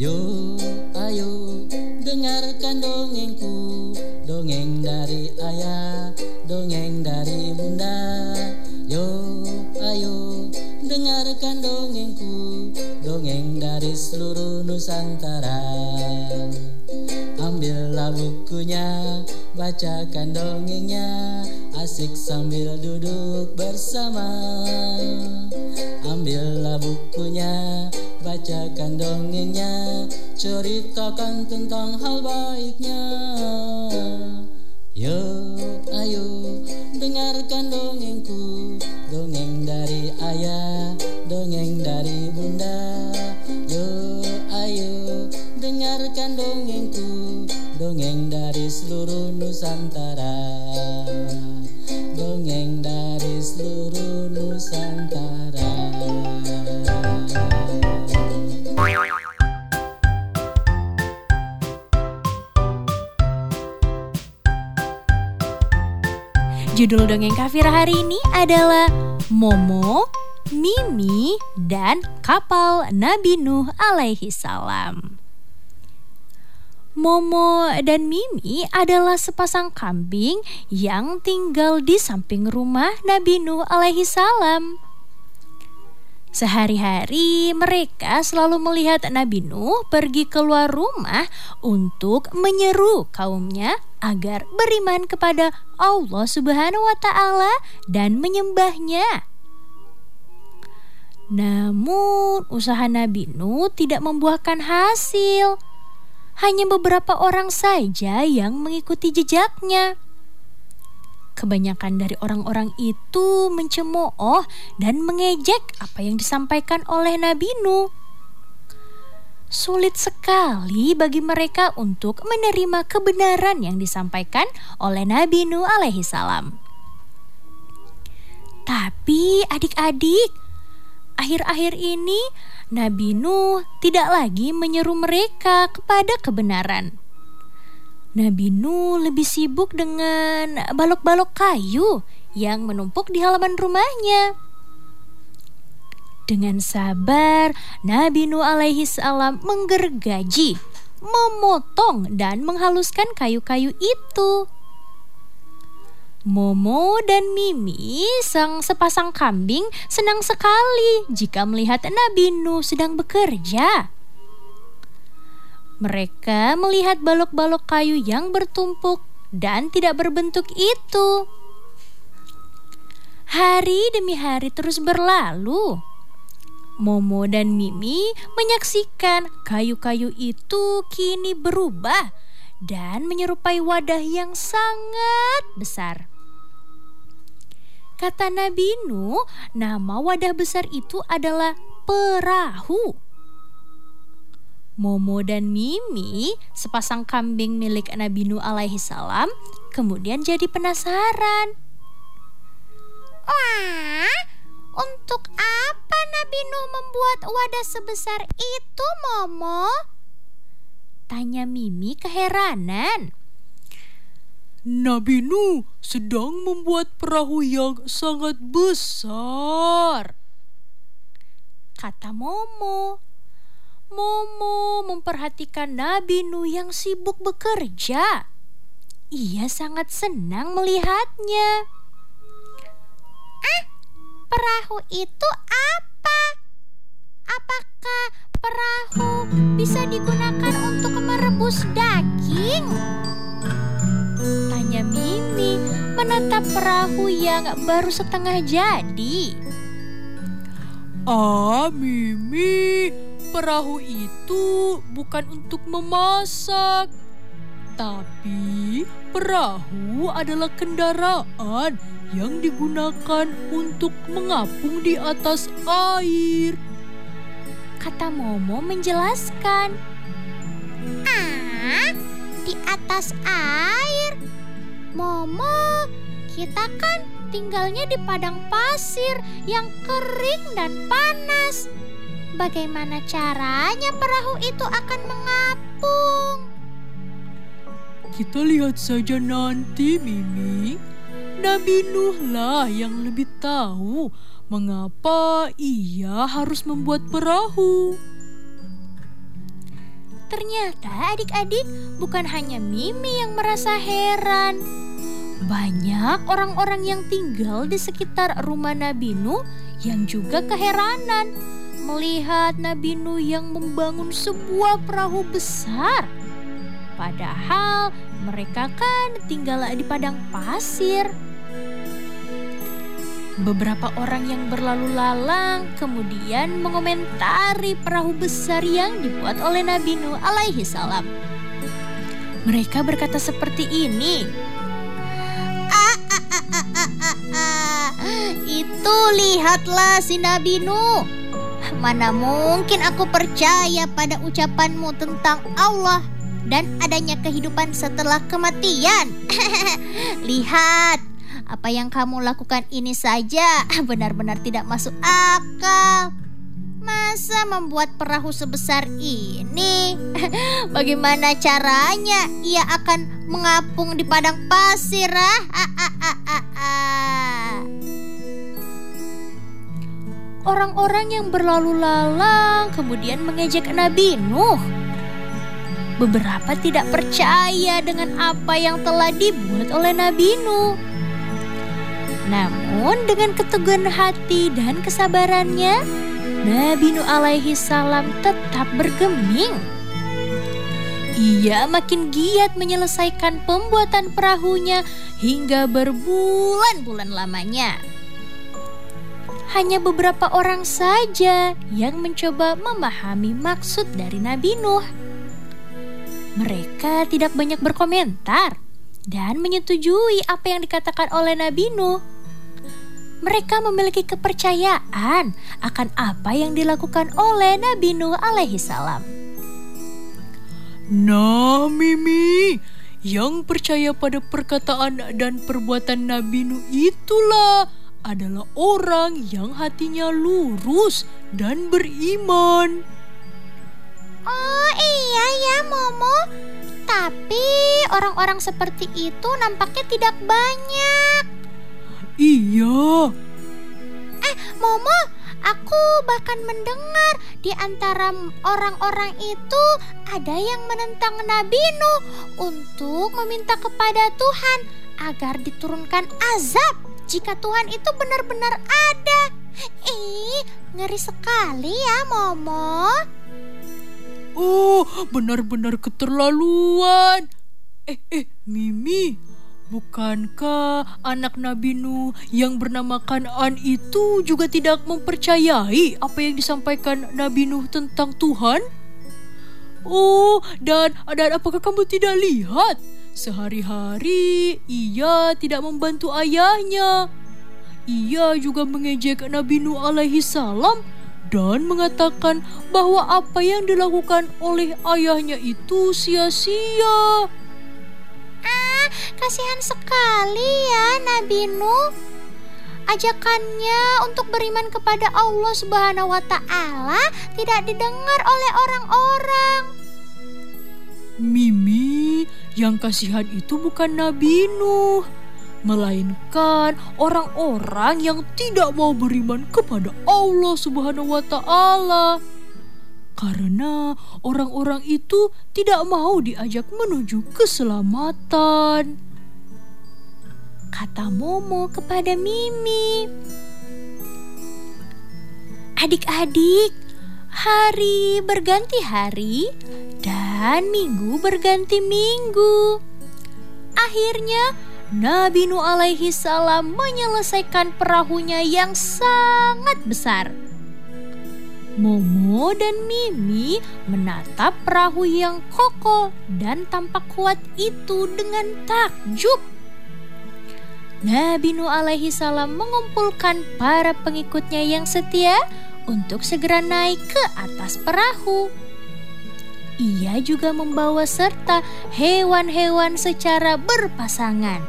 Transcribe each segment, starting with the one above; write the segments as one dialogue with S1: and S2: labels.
S1: Yuk, ayo, dengarkan dongengku. Dongeng dari ayah, dongeng dari bunda. Yuk, ayo, dengarkan dongengku. Dongeng dari seluruh Nusantara. Ambillah bukunya, bacakan dongengnya. Asik sambil duduk bersama. Ambillah bukunya, bacakan dongengnya Ceritakan tentang hal baiknya. Yuk,
S2: Kapal Nabi Nuh alaihi salam. Momo dan Mimi adalah sepasang kambing yang tinggal di samping rumah Nabi Nuh alaihi salam. Sehari-hari mereka selalu melihat Nabi Nuh pergi keluar rumah untuk menyeru kaumnya agar beriman kepada Allah Subhanahu wa taala dan menyembahnya. Namun, usaha Nabi Nuh tidak membuahkan hasil. Hanya beberapa orang saja yang mengikuti jejaknya. Kebanyakan dari orang-orang itu mencemooh dan mengejek apa yang disampaikan oleh Nabi Nuh. Sulit sekali bagi mereka untuk menerima kebenaran yang disampaikan oleh Nabi Nuh alaihi salam. Tapi adik-adik, akhir-akhir ini Nabi Nuh tidak lagi menyeru mereka kepada kebenaran. Nabi Nuh lebih sibuk dengan balok-balok kayu yang menumpuk di halaman rumahnya. Dengan sabar, Nabi Nuh alaihi salam menggergaji, memotong dan menghaluskan kayu-kayu itu. Momo dan Mimi, sang sepasang kambing, senang sekali jika melihat Nabi Nuh sedang bekerja. Mereka melihat balok-balok kayu yang bertumpuk dan tidak berbentuk itu. Hari demi hari terus berlalu. Momo dan Mimi menyaksikan kayu-kayu itu kini berubah dan menyerupai wadah yang sangat besar. Kata Nabi Nuh, nama wadah besar itu adalah perahu. Momo dan Mimi, sepasang kambing milik Nabi Nuh alaihi salam, kemudian jadi penasaran.
S3: Wah, untuk apa Nabi Nuh membuat wadah sebesar itu, Momo?
S2: Tanya Mimi keheranan.
S4: Nabi Nuh sedang membuat perahu yang sangat besar.
S2: Kata Momo. Momo memperhatikan Nabi Nuh yang sibuk bekerja. Ia sangat senang melihatnya.
S3: Ah, perahu itu apa? Apakah perahu bisa digunakan untuk merebus daging?
S2: Tanya Mimi menatap perahu yang baru setengah jadi.
S4: Ah, Mimi, perahu itu bukan untuk memasak, tapi perahu adalah kendaraan yang digunakan untuk mengapung di atas air.
S2: Kata Momo menjelaskan.
S3: Ah, di atas air. Momo, kita kan tinggalnya di padang pasir yang kering dan panas. Bagaimana caranya perahu itu akan mengapung?
S4: Kita lihat saja nanti, Mimi. Nabi Nuh lah yang lebih tahu mengapa ia harus membuat perahu.
S2: Ternyata adik-adik bukan hanya Mimi yang merasa heran. Banyak orang-orang yang tinggal di sekitar rumah Nabi Nuh yang juga keheranan melihat Nabi Nuh yang membangun sebuah perahu besar. Padahal mereka kan tinggal di padang pasir. Beberapa orang yang berlalu lalang kemudian mengomentari perahu besar yang dibuat oleh Nabi Nuh alaihi salam. Mereka berkata seperti ini.
S3: Itu lihatlah si Nabi Nuh. Mana mungkin aku percaya pada ucapanmu tentang Allah dan adanya kehidupan setelah kematian. Lihat, apa yang kamu lakukan ini saja benar-benar tidak masuk akal. Masa membuat perahu sebesar ini? Bagaimana caranya ia akan mengapung di padang pasir? Ah? Ah, ah, ah, ah, ah.
S2: Orang-orang yang berlalu lalang kemudian mengejek Nabi Nuh. Beberapa tidak percaya dengan apa yang telah dibuat oleh Nabi Nuh. Namun dengan keteguhan hati dan kesabarannya, Nabi Nuh alaihi salam tetap bergeming. Ia makin giat menyelesaikan pembuatan perahunya hingga berbulan-bulan lamanya. Hanya beberapa orang saja yang mencoba memahami maksud dari Nabi Nuh. Mereka tidak banyak berkomentar dan menyetujui apa yang dikatakan oleh Nabi Nuh mereka memiliki kepercayaan akan apa yang dilakukan oleh Nabi Nuh alaihi salam.
S4: Nah, Mimi, yang percaya pada perkataan dan perbuatan Nabi Nuh itulah adalah orang yang hatinya lurus dan beriman.
S3: Oh iya ya Momo, tapi orang-orang seperti itu nampaknya tidak banyak.
S4: Iya.
S3: Eh, Momo, aku bahkan mendengar di antara orang-orang itu ada yang menentang Nabi Nuh untuk meminta kepada Tuhan agar diturunkan azab jika Tuhan itu benar-benar ada. Ih, ngeri sekali ya, Momo.
S4: Oh, benar-benar keterlaluan. Eh, eh, Mimi, Bukankah anak Nabi Nuh yang bernama Kanan itu juga tidak mempercayai apa yang disampaikan Nabi Nuh tentang Tuhan? Oh, dan, dan apakah kamu tidak lihat? Sehari-hari ia tidak membantu ayahnya. Ia juga mengejek Nabi Nuh alaihi salam dan mengatakan bahwa apa yang dilakukan oleh ayahnya itu sia-sia.
S3: Ah, kasihan sekali ya Nabi Nuh. Ajakannya untuk beriman kepada Allah Subhanahu wa taala tidak didengar oleh orang-orang.
S4: Mimi, yang kasihan itu bukan Nabi Nuh, melainkan orang-orang yang tidak mau beriman kepada Allah Subhanahu wa taala karena orang-orang itu tidak mau diajak menuju keselamatan.
S2: Kata Momo kepada Mimi. Adik-adik, hari berganti hari dan minggu berganti minggu. Akhirnya Nabi Nuh alaihi salam menyelesaikan perahunya yang sangat besar Momo dan Mimi menatap perahu yang kokoh dan tampak kuat itu dengan takjub. Nabi Nuh alaihi salam mengumpulkan para pengikutnya yang setia untuk segera naik ke atas perahu. Ia juga membawa serta hewan-hewan secara berpasangan.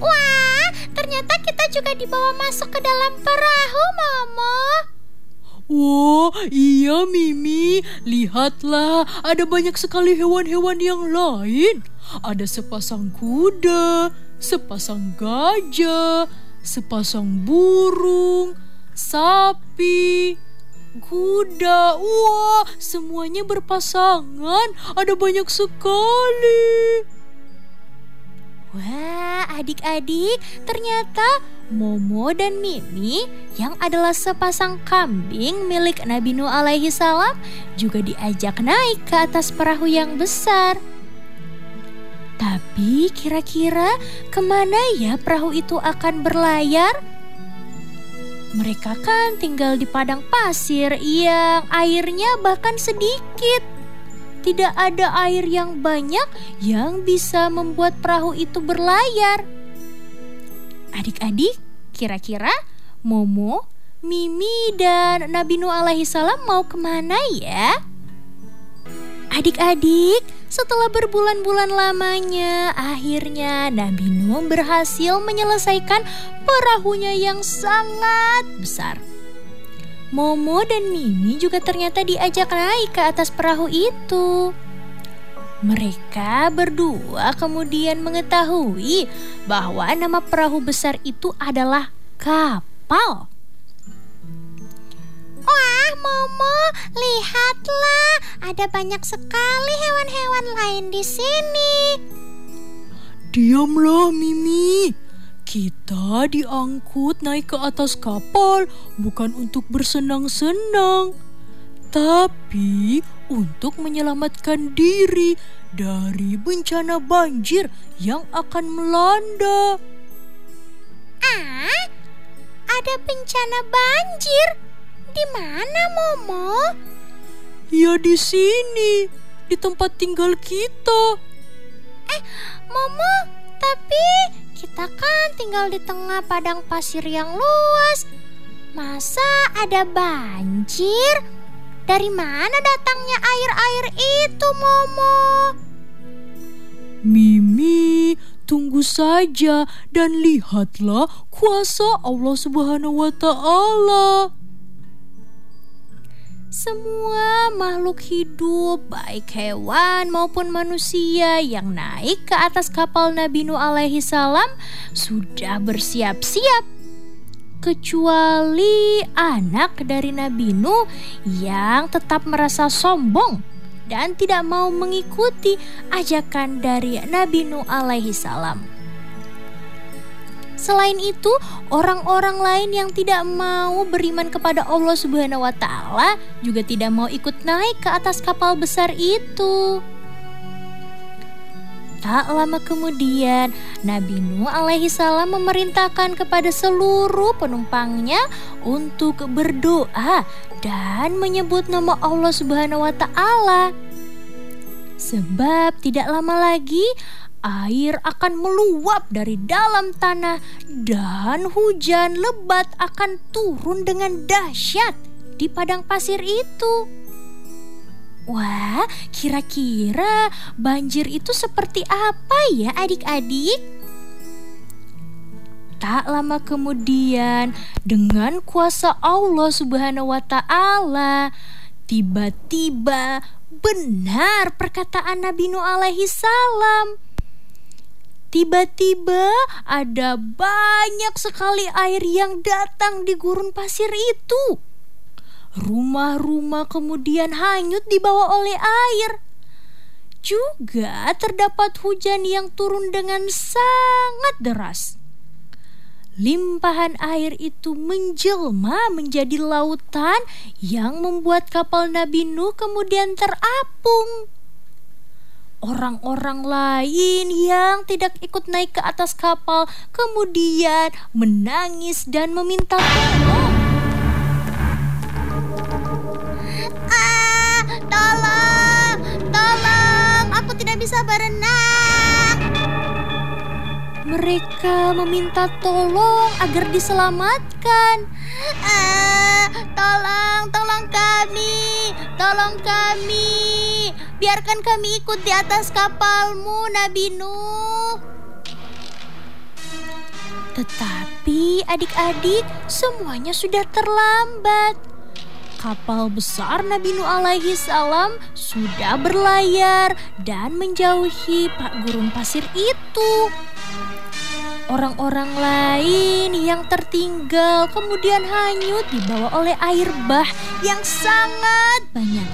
S3: Wah, ternyata kita juga dibawa masuk ke dalam perahu, Momo.
S4: Wah, iya Mimi, lihatlah ada banyak sekali hewan-hewan yang lain. Ada sepasang kuda, sepasang gajah, sepasang burung, sapi, kuda. Wah, semuanya berpasangan. Ada banyak sekali.
S2: Wah, adik-adik, ternyata Momo dan Mimi yang adalah sepasang kambing milik Nabi Nuh alaihi salam juga diajak naik ke atas perahu yang besar. Tapi kira-kira ke mana ya perahu itu akan berlayar? Mereka kan tinggal di padang pasir yang airnya bahkan sedikit tidak ada air yang banyak yang bisa membuat perahu itu berlayar. Adik-adik, kira-kira Momo, Mimi, dan Nabi Nuh alaihi salam mau ke mana ya? Adik-adik, setelah berbulan-bulan lamanya, akhirnya Nabi Nuh berhasil menyelesaikan perahunya yang sangat besar. Momo dan Mimi juga ternyata diajak naik ke atas perahu itu. Mereka berdua kemudian mengetahui bahwa nama perahu besar itu adalah kapal.
S3: Wah, Momo, lihatlah, ada banyak sekali hewan-hewan lain di sini.
S4: Diamlah, Mimi. Kita diangkut naik ke atas kapal bukan untuk bersenang-senang, tapi untuk menyelamatkan diri dari bencana banjir yang akan melanda.
S3: Ah, ada bencana banjir. Di mana, Momo?
S4: Ya di sini, di tempat tinggal kita.
S3: Eh, Momo, tapi kita kan tinggal di tengah padang pasir yang luas. Masa ada banjir? Dari mana datangnya air-air itu, Momo?
S4: Mimi, tunggu saja dan lihatlah kuasa Allah Subhanahu wa taala.
S2: Semua makhluk hidup, baik hewan maupun manusia yang naik ke atas kapal Nabi Nuh alaihi salam sudah bersiap-siap. Kecuali anak dari Nabi Nuh yang tetap merasa sombong dan tidak mau mengikuti ajakan dari Nabi Nuh alaihi salam. Selain itu, orang-orang lain yang tidak mau beriman kepada Allah Subhanahu wa taala juga tidak mau ikut naik ke atas kapal besar itu. Tak lama kemudian, Nabi Nuh alaihi salam memerintahkan kepada seluruh penumpangnya untuk berdoa dan menyebut nama Allah Subhanahu wa taala. Sebab tidak lama lagi air akan meluap dari dalam tanah dan hujan lebat akan turun dengan dahsyat di padang pasir itu. Wah, kira-kira banjir itu seperti apa ya adik-adik? Tak lama kemudian, dengan kuasa Allah Subhanahu wa Ta'ala, tiba-tiba benar perkataan Nabi Nuh alaihi salam Tiba-tiba ada banyak sekali air yang datang di gurun pasir itu. Rumah-rumah kemudian hanyut dibawa oleh air. Juga terdapat hujan yang turun dengan sangat deras. Limpahan air itu menjelma menjadi lautan yang membuat kapal Nabi Nuh kemudian terapung orang-orang lain yang tidak ikut naik ke atas kapal kemudian menangis dan meminta tolong. Mereka meminta tolong agar diselamatkan.
S3: Ah, tolong, tolong kami, tolong kami. Biarkan kami ikut di atas kapalmu, Nabi Nuh.
S2: Tetapi adik-adik semuanya sudah terlambat. Kapal besar Nabi Nuh alaihi salam sudah berlayar dan menjauhi pak gurun pasir itu. Orang-orang lain yang tertinggal kemudian hanyut dibawa oleh air bah yang sangat banyak.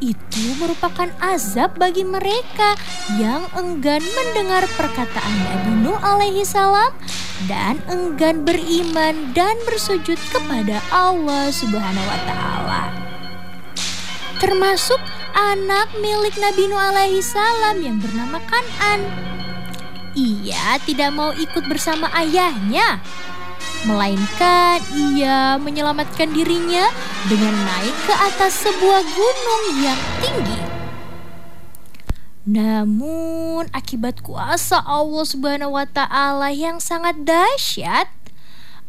S2: Itu merupakan azab bagi mereka yang enggan mendengar perkataan Nabi Nuh alaihi salam dan enggan beriman dan bersujud kepada Allah Subhanahu wa taala. Termasuk anak milik Nabi Nuh alaihi salam yang bernama Kanan ia tidak mau ikut bersama ayahnya, melainkan ia menyelamatkan dirinya dengan naik ke atas sebuah gunung yang tinggi. Namun akibat kuasa Allah Subhanahu wa taala yang sangat dahsyat,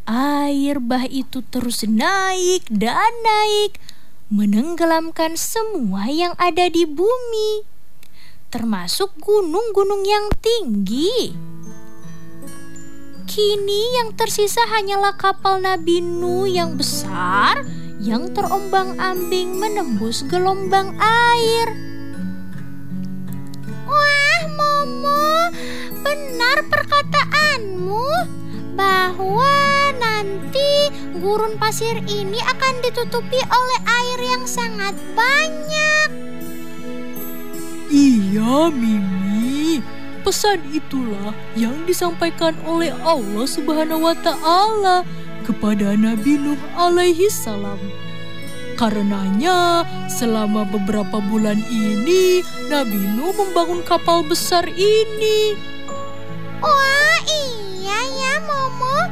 S2: air bah itu terus naik dan naik menenggelamkan semua yang ada di bumi termasuk gunung-gunung yang tinggi. Kini yang tersisa hanyalah kapal Nabi Nuh yang besar yang terombang-ambing menembus gelombang air.
S3: Wah, Momo, benar perkataanmu bahwa nanti gurun pasir ini akan ditutupi oleh air yang sangat banyak.
S4: Iya, Mimi. Pesan itulah yang disampaikan oleh Allah Subhanahu wa taala kepada Nabi Nuh alaihi salam. Karenanya, selama beberapa bulan ini Nabi Nuh membangun kapal besar ini.
S3: Wah, iya ya, Momo.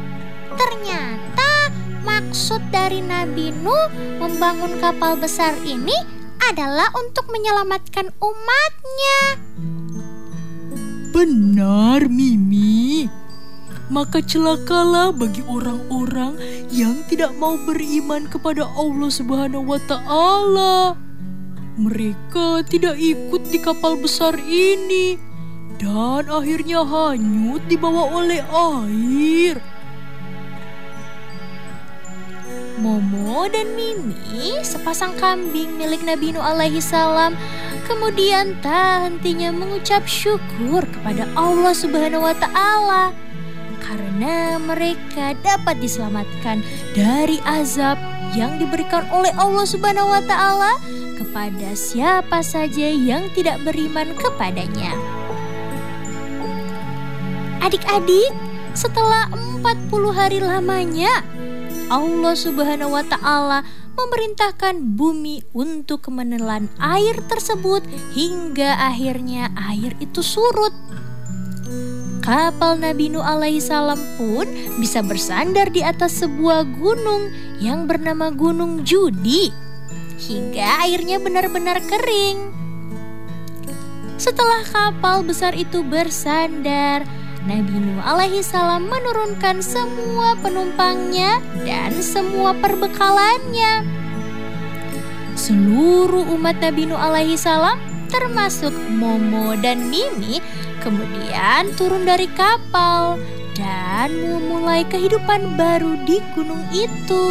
S3: Ternyata maksud dari Nabi Nuh membangun kapal besar ini adalah untuk menyelamatkan umatnya.
S4: Benar, Mimi. Maka celakalah bagi orang-orang yang tidak mau beriman kepada Allah Subhanahu wa taala. Mereka tidak ikut di kapal besar ini dan akhirnya hanyut dibawa oleh air.
S2: Momo dan Mimi, sepasang kambing milik Nabi Nuh alaihi salam, kemudian tak hentinya mengucap syukur kepada Allah Subhanahu wa taala karena mereka dapat diselamatkan dari azab yang diberikan oleh Allah Subhanahu wa taala kepada siapa saja yang tidak beriman kepadanya. Adik-adik, setelah 40 hari lamanya Allah Subhanahu wa taala memerintahkan bumi untuk menelan air tersebut hingga akhirnya air itu surut. Kapal Nabi Nuh alaihi salam pun bisa bersandar di atas sebuah gunung yang bernama Gunung Judi hingga airnya benar-benar kering. Setelah kapal besar itu bersandar, Nabi Nuh alaihi salam menurunkan semua penumpangnya dan semua perbekalannya. Seluruh umat Nabi Nuh alaihi salam termasuk Momo dan Mimi kemudian turun dari kapal dan memulai kehidupan baru di gunung itu.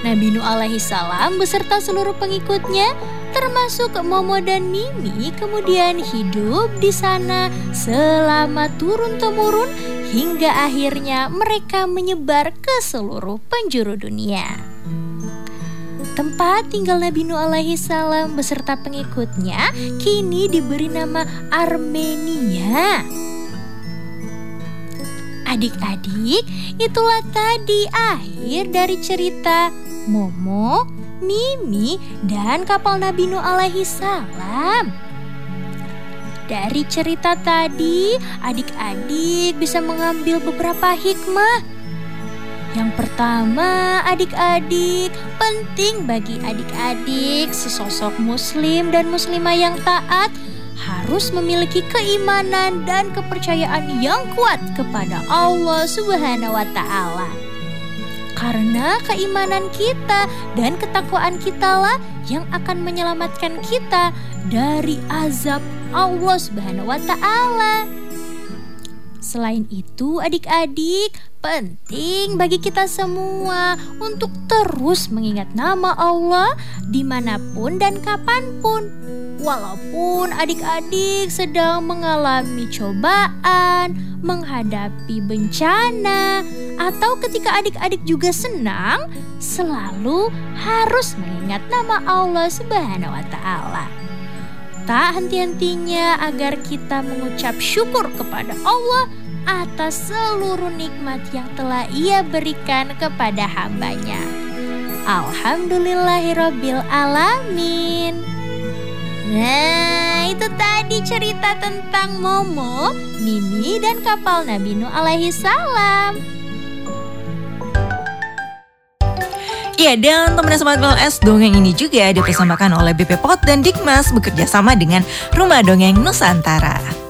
S2: Nabi Nuh alaihi salam beserta seluruh pengikutnya termasuk Momo dan Mimi kemudian hidup di sana selama turun-temurun hingga akhirnya mereka menyebar ke seluruh penjuru dunia. Tempat tinggal Nabi Nuh alaihi salam beserta pengikutnya kini diberi nama Armenia. Adik-adik, itulah tadi akhir dari cerita Momo, Mimi, dan kapal Nabi Nuh alaihi salam. Dari cerita tadi, adik-adik bisa mengambil beberapa hikmah. Yang pertama, adik-adik, penting bagi adik-adik sesosok muslim dan muslimah yang taat harus memiliki keimanan dan kepercayaan yang kuat kepada Allah Subhanahu wa taala. Karena keimanan kita dan ketakwaan kita lah yang akan menyelamatkan kita dari azab Allah Subhanahu wa taala. Selain itu, adik-adik, penting bagi kita semua untuk terus mengingat nama Allah di mana pun dan kapan pun. Walaupun adik-adik sedang mengalami cobaan, menghadapi bencana, atau ketika adik-adik juga senang, selalu harus mengingat nama Allah Subhanahu wa Ta'ala. Tak henti-hentinya agar kita mengucap syukur kepada Allah atas seluruh nikmat yang telah Ia berikan kepada hambanya. Alhamdulillahirabbil alamin. Nah, itu tadi cerita tentang Momo, Mimi, dan kapal Nabi Nuh alaihi salam.
S5: Ya, dan teman sobat PLS, dongeng ini juga dipersembahkan oleh BP Pot dan Dikmas bekerja sama dengan Rumah Dongeng Nusantara.